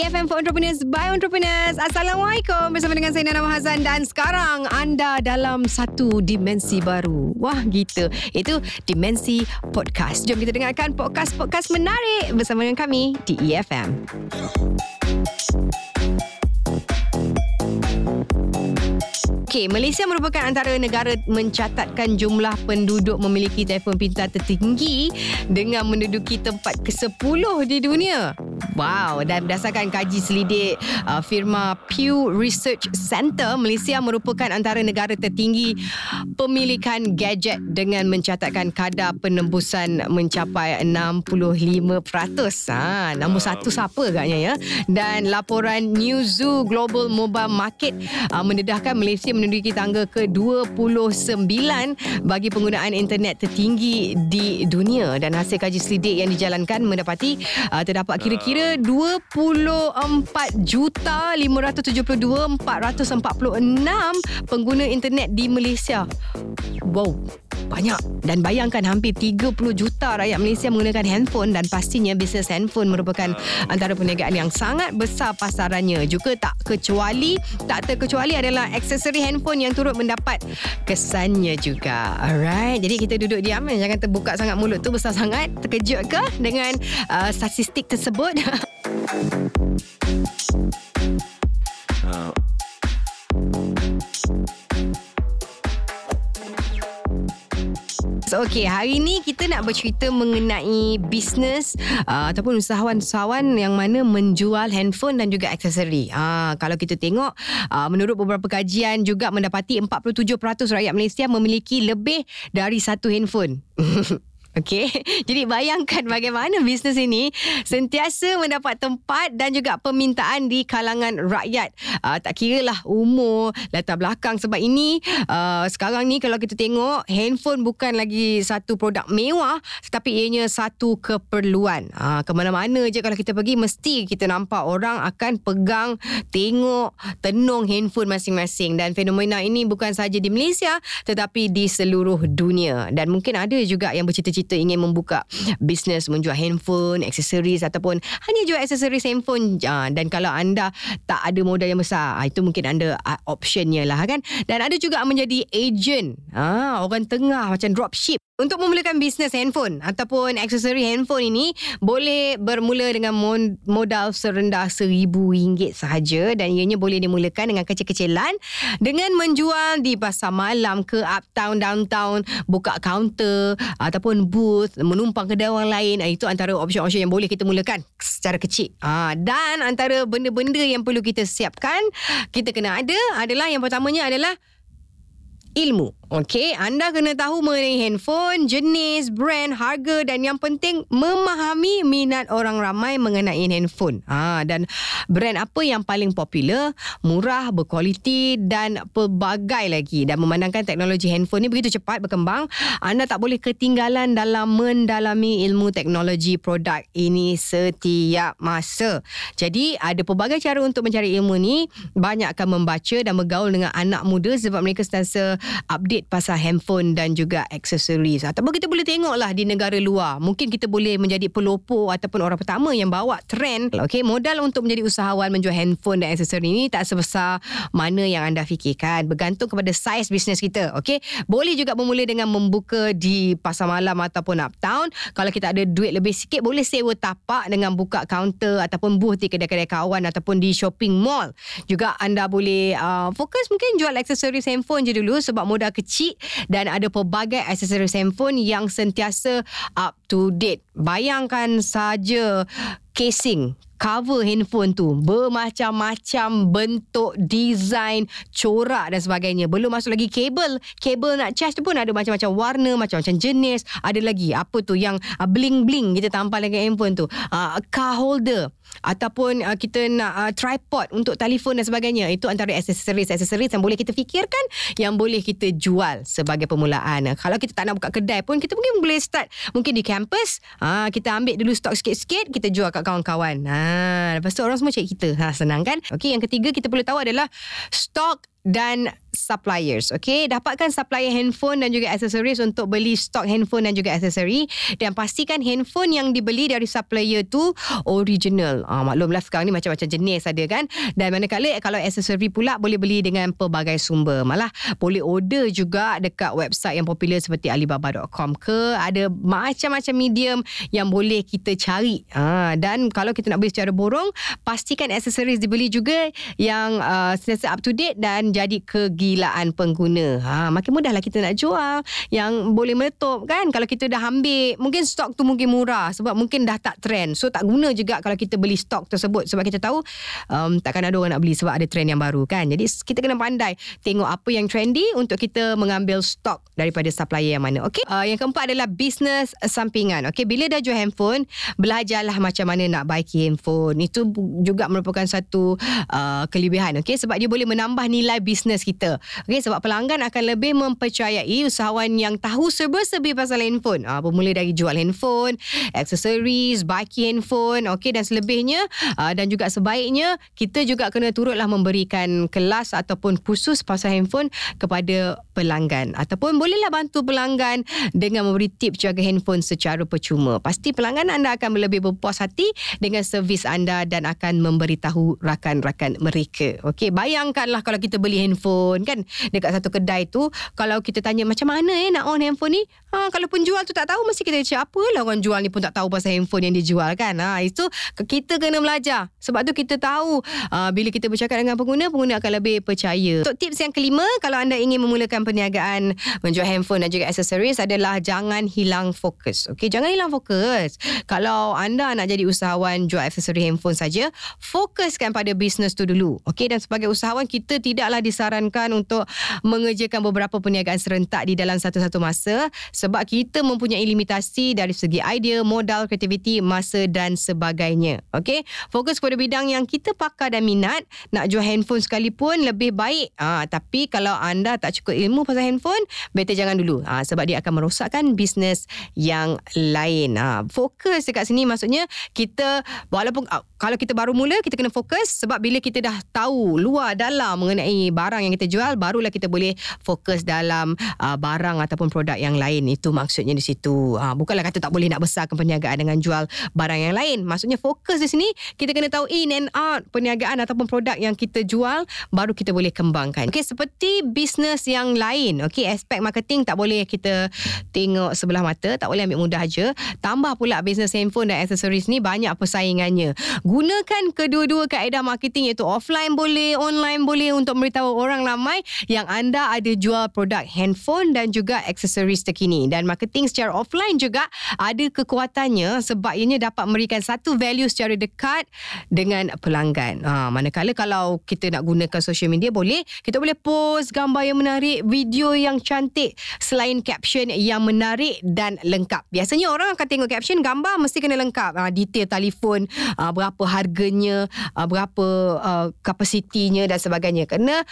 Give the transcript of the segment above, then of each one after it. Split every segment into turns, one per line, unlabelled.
EFM for Entrepreneurs by Entrepreneurs. Assalamualaikum bersama dengan saya Nana Mahazan dan sekarang anda dalam satu dimensi baru. Wah gitu. Itu dimensi podcast. Jom kita dengarkan podcast-podcast menarik bersama dengan kami di EFM. Okey, Malaysia merupakan antara negara mencatatkan jumlah penduduk memiliki telefon pintar tertinggi dengan menduduki tempat ke-10 di dunia. Wow, dan berdasarkan kaji selidik uh, firma Pew Research Center, Malaysia merupakan antara negara tertinggi pemilikan gadget dengan mencatatkan kadar penembusan mencapai 65%. Ha, nombor satu siapa agaknya ya? Dan laporan New Zoo Global Mobile Market uh, mendedahkan Malaysia menduduki tangga ke-29 bagi penggunaan internet tertinggi di dunia dan hasil kaji selidik yang dijalankan mendapati uh, terdapat kira-kira 24 juta 572 446 pengguna internet di Malaysia. Wow, banyak. Dan bayangkan hampir 30 juta rakyat Malaysia menggunakan handphone dan pastinya bisnes handphone merupakan antara perniagaan yang sangat besar pasarannya. Juga tak kecuali tak terkecuali adalah aksesori handphone yang turut mendapat kesannya juga. Alright jadi kita duduk diam jangan terbuka sangat mulut tu besar sangat terkejut ke dengan uh, statistik tersebut So, okay, hari ni kita nak bercerita mengenai bisnes uh, ataupun usahawan-usahawan yang mana menjual handphone dan juga aksesori. Uh, kalau kita tengok, uh, menurut beberapa kajian juga mendapati 47% rakyat Malaysia memiliki lebih dari satu handphone. Okey. Jadi bayangkan bagaimana bisnes ini sentiasa mendapat tempat dan juga permintaan di kalangan rakyat. Uh, tak kira lah umur, latar belakang sebab ini uh, sekarang ni kalau kita tengok handphone bukan lagi satu produk mewah tetapi ianya satu keperluan. Uh, ke mana-mana je kalau kita pergi mesti kita nampak orang akan pegang, tengok, tenung handphone masing-masing dan fenomena ini bukan sahaja di Malaysia tetapi di seluruh dunia dan mungkin ada juga yang bercita-cita kita ingin membuka bisnes menjual handphone, aksesoris ataupun hanya jual aksesoris handphone uh, dan kalau anda tak ada modal yang besar, uh, itu mungkin anda uh, optionnya lah kan. Dan ada juga menjadi agent, uh, orang tengah macam dropship untuk memulakan bisnes handphone ataupun aksesori handphone ini boleh bermula dengan modal serendah RM1,000 sahaja dan ianya boleh dimulakan dengan kecil-kecilan dengan menjual di pasar malam ke uptown, downtown, buka kaunter ataupun booth, menumpang kedai orang lain. Ah, itu antara opsi-opsi yang boleh kita mulakan secara kecil. Ah, dan antara benda-benda yang perlu kita siapkan, kita kena ada adalah yang pertamanya adalah ilmu. Okey, anda kena tahu mengenai handphone, jenis, brand, harga dan yang penting memahami minat orang ramai mengenai handphone. Ha, dan brand apa yang paling popular, murah, berkualiti dan pelbagai lagi. Dan memandangkan teknologi handphone ni begitu cepat berkembang, anda tak boleh ketinggalan dalam mendalami ilmu teknologi produk ini setiap masa. Jadi, ada pelbagai cara untuk mencari ilmu ni. Banyak akan membaca dan bergaul dengan anak muda sebab mereka sentiasa update update pasal handphone dan juga aksesoris. Ataupun kita boleh tengoklah di negara luar. Mungkin kita boleh menjadi pelopor ataupun orang pertama yang bawa trend. Okay, modal untuk menjadi usahawan menjual handphone dan aksesori ini tak sebesar mana yang anda fikirkan. Bergantung kepada saiz bisnes kita. Okay, boleh juga bermula dengan membuka di pasar malam ataupun uptown. Kalau kita ada duit lebih sikit, boleh sewa tapak dengan buka kaunter ataupun booth di kedai-kedai kawan ataupun di shopping mall. Juga anda boleh uh, fokus mungkin jual aksesoris handphone je dulu sebab modal kecil kecil dan ada pelbagai aksesoris handphone yang sentiasa up to date. Bayangkan saja casing cover handphone tu bermacam-macam bentuk design corak dan sebagainya. Belum masuk lagi kabel. Kabel nak charge tu pun ada macam-macam warna macam-macam jenis. Ada lagi apa tu yang uh, bling-bling kita tampal dengan handphone tu. Uh, car holder. Ataupun uh, kita nak tripod untuk telefon dan sebagainya. Itu antara aksesoris-aksesoris yang boleh kita fikirkan yang boleh kita jual sebagai permulaan. Kalau kita tak nak buka kedai pun kita mungkin boleh start mungkin di campus uh, kita ambil dulu stok sikit-sikit kita jual kat kawan-kawan ha lepas tu orang semua cari kita. Ha senang kan? Okey, yang ketiga kita perlu tahu adalah stok dan suppliers. Okay, dapatkan supplier handphone dan juga aksesoris untuk beli stok handphone dan juga aksesori dan pastikan handphone yang dibeli dari supplier tu original. Ah, maklumlah sekarang ni macam-macam jenis ada kan. Dan manakala kalau aksesori pula boleh beli dengan pelbagai sumber. Malah boleh order juga dekat website yang popular seperti alibaba.com ke ada macam-macam medium yang boleh kita cari. Ah, dan kalau kita nak beli secara borong, pastikan aksesoris dibeli juga yang uh, sentiasa up to date dan jadi kegilaan pengguna. Ha, makin mudahlah kita nak jual yang boleh meletup kan. Kalau kita dah ambil, mungkin stok tu mungkin murah sebab mungkin dah tak trend. So tak guna juga kalau kita beli stok tersebut sebab kita tahu um, takkan ada orang nak beli sebab ada trend yang baru kan. Jadi kita kena pandai tengok apa yang trendy untuk kita mengambil stok daripada supplier yang mana. Okay. Uh, yang keempat adalah bisnes sampingan. Okay. Bila dah jual handphone, belajarlah macam mana nak baiki handphone. Itu juga merupakan satu uh, kelebihan. Okay. Sebab dia boleh menambah nilai bisnes kita. Okay, sebab pelanggan akan lebih mempercayai usahawan yang tahu serba-serbi pasal handphone. Ah, bermula dari jual handphone, aksesoris, baki handphone, okay, dan selebihnya. Ah, dan juga sebaiknya, kita juga kena turutlah memberikan kelas ataupun khusus pasal handphone kepada pelanggan. Ataupun bolehlah bantu pelanggan dengan memberi tips jaga handphone secara percuma. Pasti pelanggan anda akan lebih berpuas hati dengan servis anda dan akan memberitahu rakan-rakan mereka. Okey, bayangkanlah kalau kita beli handphone kan? Dekat satu kedai tu kalau kita tanya macam mana eh nak on handphone ni? Ha kalau penjual tu tak tahu mesti kita cakap apalah orang jual ni pun tak tahu pasal handphone yang dijual kan? Ha itu kita kena belajar. Sebab tu kita tahu uh, bila kita bercakap dengan pengguna pengguna akan lebih percaya. Untuk tips yang kelima kalau anda ingin memulakan perniagaan menjual handphone dan juga aksesoris adalah jangan hilang fokus. Okey jangan hilang fokus. Kalau anda nak jadi usahawan jual aksesori handphone saja fokuskan pada bisnes tu dulu. Okey dan sebagai usahawan kita tidaklah disarankan untuk mengerjakan beberapa perniagaan serentak di dalam satu-satu masa sebab kita mempunyai limitasi dari segi idea, modal, kreativiti, masa dan sebagainya. Okey, fokus pada bidang yang kita pakar dan minat. Nak jual handphone sekalipun lebih baik. Ah, tapi kalau anda tak cukup ilmu pasal handphone, better jangan dulu. Ah, sebab dia akan merosakkan bisnes yang lain. Ah, fokus dekat sini maksudnya kita walaupun ah, kalau kita baru mula kita kena fokus sebab bila kita dah tahu luar dalam mengenai barang yang kita jual barulah kita boleh fokus dalam uh, barang ataupun produk yang lain. Itu maksudnya di situ. Uh, bukanlah kata tak boleh nak besarkan perniagaan dengan jual barang yang lain. Maksudnya fokus di sini kita kena tahu in and out perniagaan ataupun produk yang kita jual baru kita boleh kembangkan. Okey seperti bisnes yang lain. Okey aspek marketing tak boleh kita tengok sebelah mata tak boleh ambil mudah aja. Tambah pula bisnes handphone dan aksesoris ni banyak persaingannya. Gunakan kedua-dua kaedah marketing iaitu offline boleh online boleh untuk memberitahu orang ramai yang anda ada jual produk handphone dan juga aksesoris terkini dan marketing secara offline juga ada kekuatannya sebab ianya dapat memberikan satu value secara dekat dengan pelanggan. Ha, manakala kalau kita nak gunakan social media boleh kita boleh post gambar yang menarik, video yang cantik selain caption yang menarik dan lengkap. Biasanya orang akan tengok caption gambar mesti kena lengkap. Ha, detail telefon, ha, berapa harganya, uh, berapa uh, kapasitinya dan sebagainya. Kerana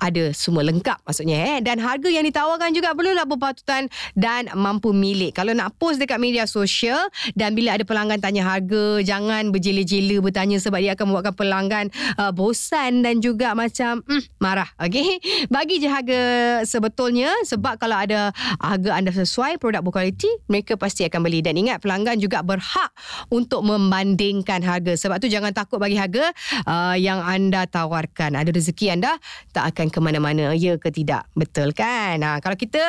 ada semua lengkap maksudnya eh. Dan harga yang ditawarkan juga perlulah berpatutan dan mampu milik. Kalau nak post dekat media sosial dan bila ada pelanggan tanya harga jangan berjela-jela bertanya sebab dia akan membuatkan pelanggan uh, bosan dan juga macam mm, marah. Okey? Bagi je harga sebetulnya sebab kalau ada harga anda sesuai produk berkualiti mereka pasti akan beli. Dan ingat pelanggan juga berhak untuk membandingkan harga. Sebab tu jangan takut bagi harga uh, yang anda tawarkan. Ada rezeki anda tak akan ke mana-mana. Ya ke tidak? Betul kan? Ha, kalau kita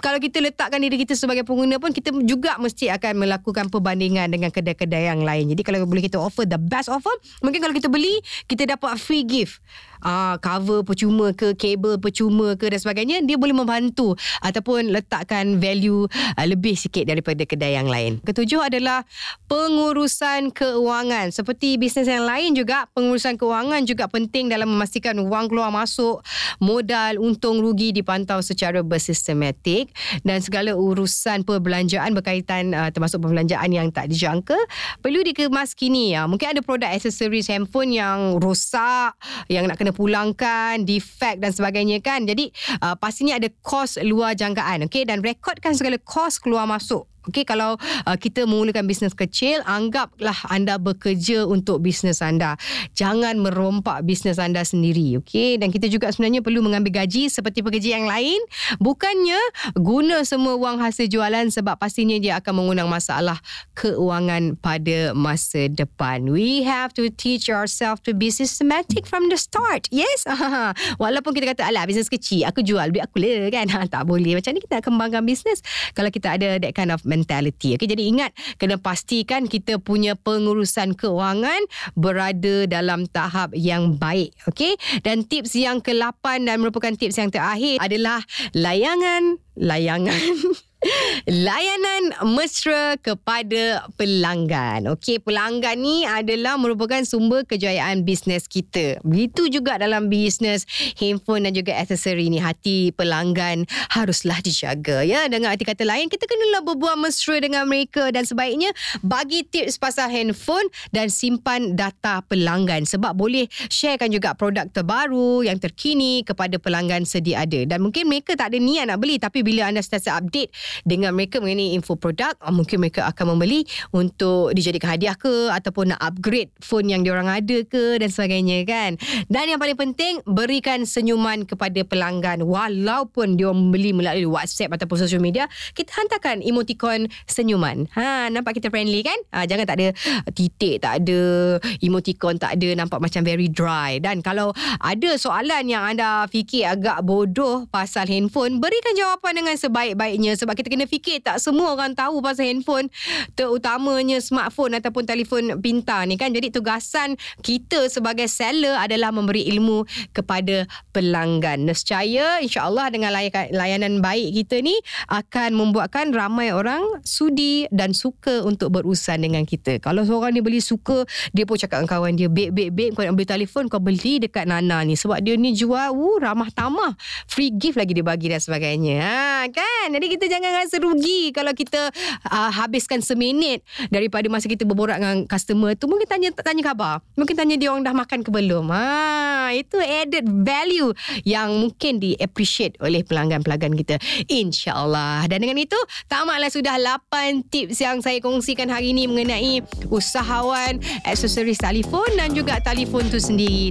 kalau kita letakkan diri kita sebagai pengguna pun kita juga mesti akan melakukan perbandingan dengan kedai-kedai yang lain. Jadi kalau boleh kita offer the best offer, mungkin kalau kita beli kita dapat free gift uh, cover percuma ke kabel percuma ke dan sebagainya dia boleh membantu ataupun letakkan value uh, lebih sikit daripada kedai yang lain ketujuh adalah pengurusan keuangan seperti bisnes yang lain juga pengurusan keuangan juga penting dalam memastikan wang keluar masuk modal untung rugi dipantau secara bersistematik dan segala urusan perbelanjaan berkaitan uh, termasuk perbelanjaan yang tak dijangka perlu dikemas kini ya. mungkin ada produk aksesoris handphone yang rosak yang nak kena kena pulangkan, defect dan sebagainya kan. Jadi uh, pastinya ada kos luar jangkaan okay? dan rekodkan segala kos keluar masuk Okey, kalau uh, kita memulakan bisnes kecil, anggaplah anda bekerja untuk bisnes anda. Jangan merompak bisnes anda sendiri. Okey, dan kita juga sebenarnya perlu mengambil gaji seperti pekerja yang lain. Bukannya guna semua wang hasil jualan sebab pastinya dia akan mengundang masalah keuangan pada masa depan. We have to teach ourselves to be systematic from the start. Yes. Walaupun kita kata, alah bisnes kecil, aku jual duit aku lah kan. Tak boleh. Macam ni kita kembangkan bisnes kalau kita ada that kind of mentality. Okay, jadi ingat kena pastikan kita punya pengurusan keuangan berada dalam tahap yang baik. Okay, dan tips yang ke-8 dan merupakan tips yang terakhir adalah layangan layangan layanan mesra kepada pelanggan. Okey, pelanggan ni adalah merupakan sumber kejayaan bisnes kita. Begitu juga dalam bisnes handphone dan juga aksesori ni. Hati pelanggan haruslah dijaga. Ya, dengan arti kata lain, kita kenalah berbuat mesra dengan mereka dan sebaiknya bagi tips pasal handphone dan simpan data pelanggan sebab boleh sharekan juga produk terbaru yang terkini kepada pelanggan sedia ada. Dan mungkin mereka tak ada niat nak beli tapi bila anda sentiasa update dengan mereka mengenai info produk uh, mungkin mereka akan membeli untuk dijadikan hadiah ke ataupun nak upgrade phone yang diorang ada ke dan sebagainya kan? Dan yang paling penting berikan senyuman kepada pelanggan. Walaupun dia membeli melalui WhatsApp ataupun social media kita hantarkan emoticon senyuman. Ha nampak kita friendly kan? Ha, jangan tak ada titik tak ada emoticon tak ada nampak macam very dry. Dan kalau ada soalan yang anda fikir agak bodoh pasal handphone berikan jawapan dengan sebaik-baiknya. Sebab kita kena fikir tak? Semua orang tahu pasal handphone terutamanya smartphone ataupun telefon pintar ni kan? Jadi tugasan kita sebagai seller adalah memberi ilmu kepada pelanggan. Nescaya insyaallah dengan layanan baik kita ni akan membuatkan ramai orang sudi dan suka untuk berurusan dengan kita. Kalau seorang ni beli suka dia pun cakap dengan kawan dia babe babe babe kau nak beli telefon kau beli dekat Nana ni. Sebab dia ni jual uh, ramah tamah. Free gift lagi dia bagi dan sebagainya. Ha kan? Jadi kita jangan jangan rasa rugi kalau kita uh, habiskan seminit daripada masa kita berborak dengan customer tu. Mungkin tanya tanya khabar. Mungkin tanya dia orang dah makan ke belum. Ha itu added value yang mungkin di appreciate oleh pelanggan-pelanggan kita. Insyaallah. Dan dengan itu tamatlah sudah 8 tips yang saya kongsikan hari ini mengenai usahawan aksesoris telefon dan juga telefon tu sendiri